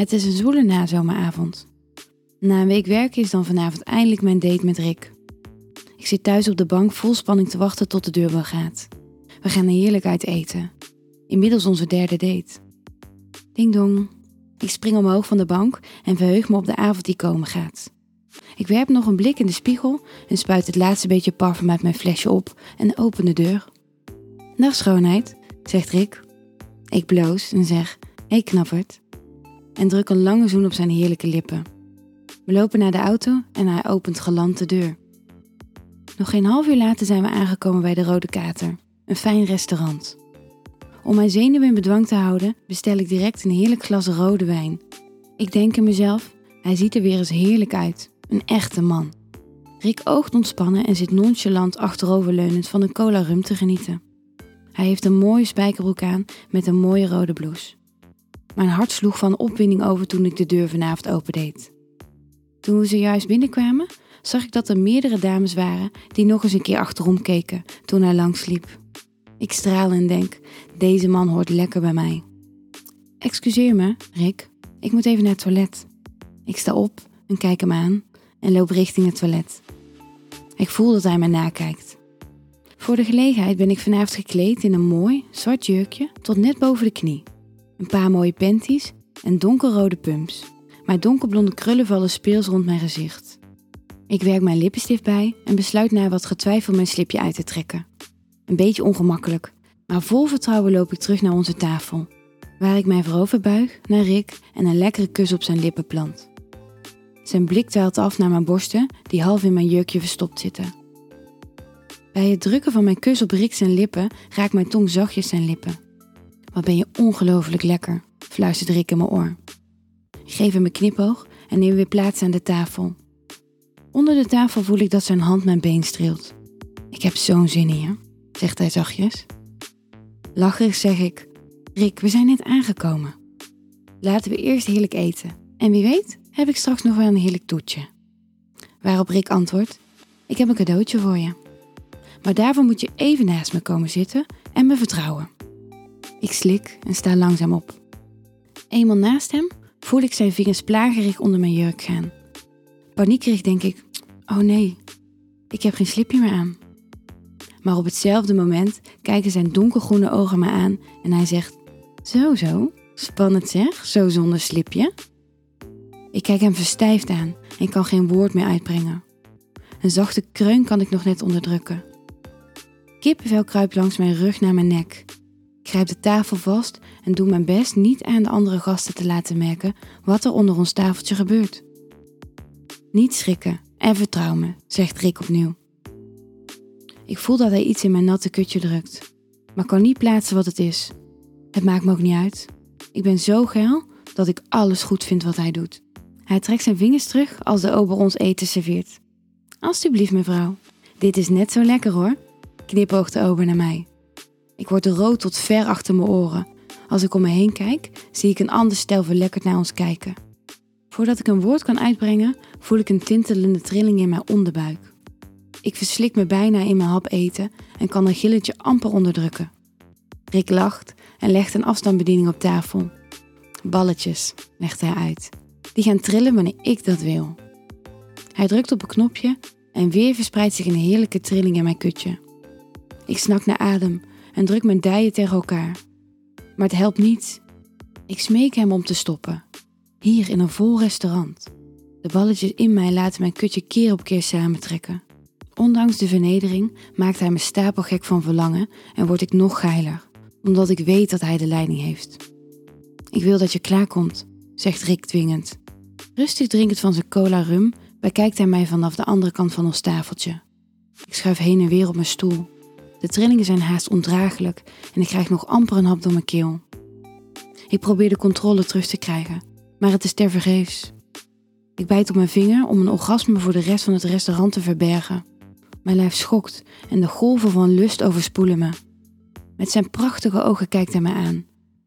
Het is een zwoele nazomeravond. Na een week werken is dan vanavond eindelijk mijn date met Rick. Ik zit thuis op de bank vol spanning te wachten tot de deurbel gaat. We gaan er heerlijk uit eten. Inmiddels onze derde date. Ding dong. Ik spring omhoog van de bank en verheug me op de avond die komen gaat. Ik werp nog een blik in de spiegel en spuit het laatste beetje parfum uit mijn flesje op en open de deur. Dag schoonheid, zegt Rick. Ik bloos en zeg, hey knappert. En druk een lange zoen op zijn heerlijke lippen. We lopen naar de auto en hij opent galant de deur. Nog geen half uur later zijn we aangekomen bij de Rode Kater, een fijn restaurant. Om mijn zenuwen in bedwang te houden, bestel ik direct een heerlijk glas rode wijn. Ik denk in mezelf, hij ziet er weer eens heerlijk uit. Een echte man. Rick oogt ontspannen en zit nonchalant achteroverleunend van een cola rum te genieten. Hij heeft een mooie spijkerbroek aan met een mooie rode blouse. Mijn hart sloeg van opwinding over toen ik de deur vanavond opendeed. Toen we zojuist binnenkwamen, zag ik dat er meerdere dames waren die nog eens een keer achterom keken toen hij langsliep. Ik straal en denk, deze man hoort lekker bij mij. Excuseer me, Rick, ik moet even naar het toilet. Ik sta op en kijk hem aan en loop richting het toilet. Ik voel dat hij me nakijkt. Voor de gelegenheid ben ik vanavond gekleed in een mooi zwart jurkje tot net boven de knie. Een paar mooie panties en donkerrode pumps. Mijn donkerblonde krullen vallen speels rond mijn gezicht. Ik werk mijn lippenstift bij en besluit na wat getwijfel mijn slipje uit te trekken. Een beetje ongemakkelijk, maar vol vertrouwen loop ik terug naar onze tafel, waar ik mij voorover buig naar Rick en een lekkere kus op zijn lippen plant. Zijn blik dwaalt af naar mijn borsten, die half in mijn jurkje verstopt zitten. Bij het drukken van mijn kus op Rick zijn lippen raakt mijn tong zachtjes zijn lippen. Wat ben je ongelooflijk lekker, fluistert Rick in mijn oor. Ik geef hem een knipoog en neem weer plaats aan de tafel. Onder de tafel voel ik dat zijn hand mijn been streelt. Ik heb zo'n zin in je, zegt hij zachtjes. Lacherig zeg ik: Rick, we zijn net aangekomen. Laten we eerst heerlijk eten. En wie weet, heb ik straks nog wel een heerlijk toetje. Waarop Rick antwoordt: Ik heb een cadeautje voor je. Maar daarvoor moet je even naast me komen zitten en me vertrouwen. Ik slik en sta langzaam op. Eenmaal naast hem voel ik zijn vingers plagerig onder mijn jurk gaan. Paniekerig denk ik: Oh nee, ik heb geen slipje meer aan. Maar op hetzelfde moment kijken zijn donkergroene ogen me aan en hij zegt: Zo, zo, spannend zeg, zo zonder slipje. Ik kijk hem verstijfd aan en kan geen woord meer uitbrengen. Een zachte kreun kan ik nog net onderdrukken. Kippenvel kruipt langs mijn rug naar mijn nek. Ik grijp de tafel vast en doe mijn best niet aan de andere gasten te laten merken wat er onder ons tafeltje gebeurt. Niet schrikken en vertrouw me, zegt Rick opnieuw. Ik voel dat hij iets in mijn natte kutje drukt, maar kan niet plaatsen wat het is. Het maakt me ook niet uit. Ik ben zo geil dat ik alles goed vind wat hij doet. Hij trekt zijn vingers terug als de ober ons eten serveert. Alsjeblieft, mevrouw. Dit is net zo lekker hoor, knipoogt de ober naar mij. Ik word rood tot ver achter mijn oren. Als ik om me heen kijk, zie ik een ander stel verlekkerd naar ons kijken. Voordat ik een woord kan uitbrengen, voel ik een tintelende trilling in mijn onderbuik. Ik verslik me bijna in mijn hap eten en kan een gilletje amper onderdrukken. Rick lacht en legt een afstandsbediening op tafel. Balletjes, legt hij uit. Die gaan trillen wanneer ik dat wil. Hij drukt op een knopje en weer verspreidt zich een heerlijke trilling in mijn kutje. Ik snak naar adem en druk mijn dijen tegen elkaar. Maar het helpt niet. Ik smeek hem om te stoppen. Hier in een vol restaurant. De balletjes in mij laten mijn kutje keer op keer samentrekken. Ondanks de vernedering maakt hij me stapelgek van verlangen en word ik nog geiler, omdat ik weet dat hij de leiding heeft. Ik wil dat je klaarkomt, zegt Rick dwingend. Rustig drinkend van zijn cola rum bekijkt hij mij vanaf de andere kant van ons tafeltje. Ik schuif heen en weer op mijn stoel. De trillingen zijn haast ondraaglijk en ik krijg nog amper een hap door mijn keel. Ik probeer de controle terug te krijgen, maar het is tevergeefs. Ik bijt op mijn vinger om een orgasme voor de rest van het restaurant te verbergen. Mijn lijf schokt en de golven van lust overspoelen me. Met zijn prachtige ogen kijkt hij me aan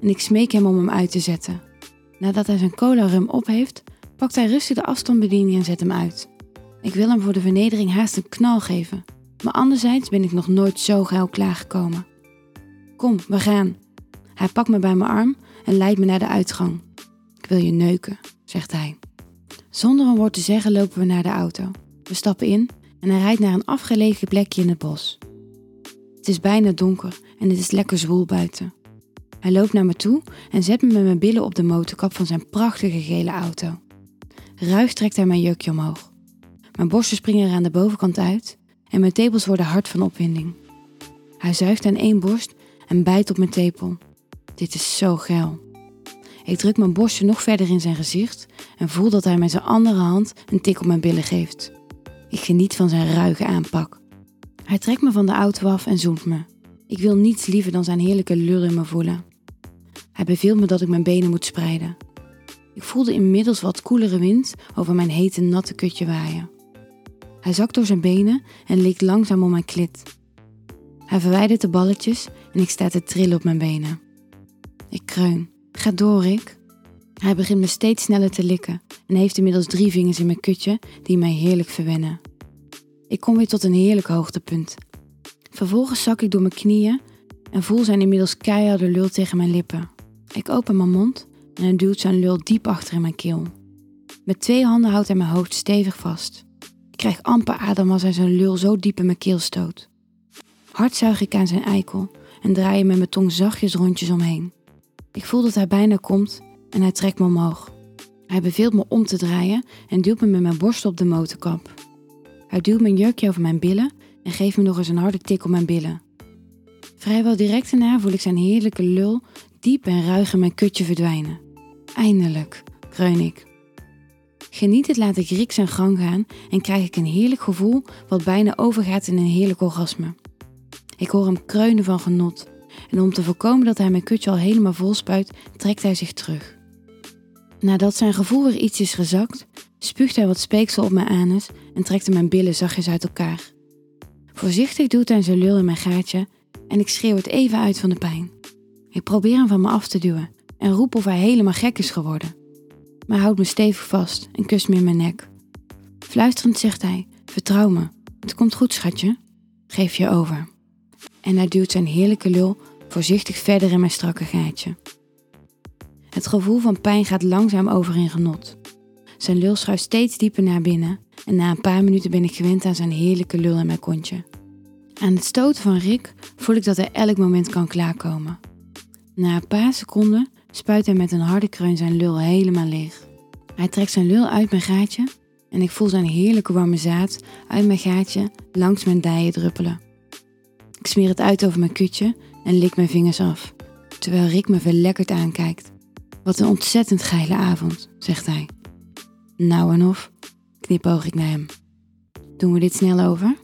en ik smeek hem om hem uit te zetten. Nadat hij zijn cola rum op heeft, pakt hij rustig de afstandsbediening en zet hem uit. Ik wil hem voor de vernedering haast een knal geven, maar anderzijds ben ik nog nooit zo geil klaargekomen. Kom, we gaan. Hij pakt me bij mijn arm en leidt me naar de uitgang. Ik wil je neuken, zegt hij. Zonder een woord te zeggen lopen we naar de auto. We stappen in en hij rijdt naar een afgelegen plekje in het bos. Het is bijna donker en het is lekker zwoel buiten. Hij loopt naar me toe en zet me met mijn billen op de motorkap van zijn prachtige gele auto. Ruig trekt hij mijn jurkje omhoog. Mijn borsten springen er aan de bovenkant uit en mijn tepels worden hard van opwinding. Hij zuigt aan één borst en bijt op mijn tepel. Dit is zo geil. Ik druk mijn borstje nog verder in zijn gezicht en voel dat hij met zijn andere hand een tik op mijn billen geeft. Ik geniet van zijn ruige aanpak. Hij trekt me van de auto af en zoent me. Ik wil niets liever dan zijn heerlijke lul in me voelen. Hij beveelt me dat ik mijn benen moet spreiden. Ik voelde inmiddels wat koelere wind over mijn hete natte kutje waaien. Hij zakt door zijn benen en likt langzaam om mijn klit. Hij verwijdert de balletjes en ik sta te trillen op mijn benen. Ik kreun. Ga door, Rick. Hij begint me steeds sneller te likken en heeft inmiddels drie vingers in mijn kutje die mij heerlijk verwennen. Ik kom weer tot een heerlijk hoogtepunt. Vervolgens zak ik door mijn knieën en voel zijn inmiddels keiharde lul tegen mijn lippen. Ik open mijn mond en hij duwt zijn lul diep achter in mijn keel. Met twee handen houdt hij mijn hoofd stevig vast. Ik krijg amper adem als hij zijn lul zo diep in mijn keel stoot. Hard zuig ik aan zijn eikel en draai je met mijn tong zachtjes rondjes omheen. Ik voel dat hij bijna komt en hij trekt me omhoog. Hij beveelt me om te draaien en duwt me met mijn borst op de motorkap. Hij duwt mijn jurkje over mijn billen en geeft me nog eens een harde tik op mijn billen. Vrijwel direct daarna voel ik zijn heerlijke lul diep en ruig in mijn kutje verdwijnen. Eindelijk, kreun ik. Genietend laat ik Rick zijn gang gaan en krijg ik een heerlijk gevoel wat bijna overgaat in een heerlijk orgasme. Ik hoor hem kreunen van genot en om te voorkomen dat hij mijn kutje al helemaal vol spuit, trekt hij zich terug. Nadat zijn gevoel weer iets is gezakt, spuugt hij wat speeksel op mijn anus en trekt mijn billen zachtjes uit elkaar. Voorzichtig doet hij zijn lul in mijn gaatje en ik schreeuw het even uit van de pijn. Ik probeer hem van me af te duwen en roep of hij helemaal gek is geworden. Maar houdt me stevig vast en kust me in mijn nek. Fluisterend zegt hij: Vertrouw me, het komt goed, schatje. Geef je over. En hij duwt zijn heerlijke lul voorzichtig verder in mijn strakke gaatje. Het gevoel van pijn gaat langzaam over in genot. Zijn lul schuift steeds dieper naar binnen en na een paar minuten ben ik gewend aan zijn heerlijke lul in mijn kontje. Aan het stoten van Rick voel ik dat hij elk moment kan klaarkomen. Na een paar seconden spuit hij met een harde kreun zijn lul helemaal leeg. Hij trekt zijn lul uit mijn gaatje en ik voel zijn heerlijke warme zaad uit mijn gaatje langs mijn dijen druppelen. Ik smeer het uit over mijn kutje en lik mijn vingers af, terwijl Rick me verlekkerd aankijkt. Wat een ontzettend geile avond, zegt hij. Nou en of, knipoog ik naar hem. Doen we dit snel over?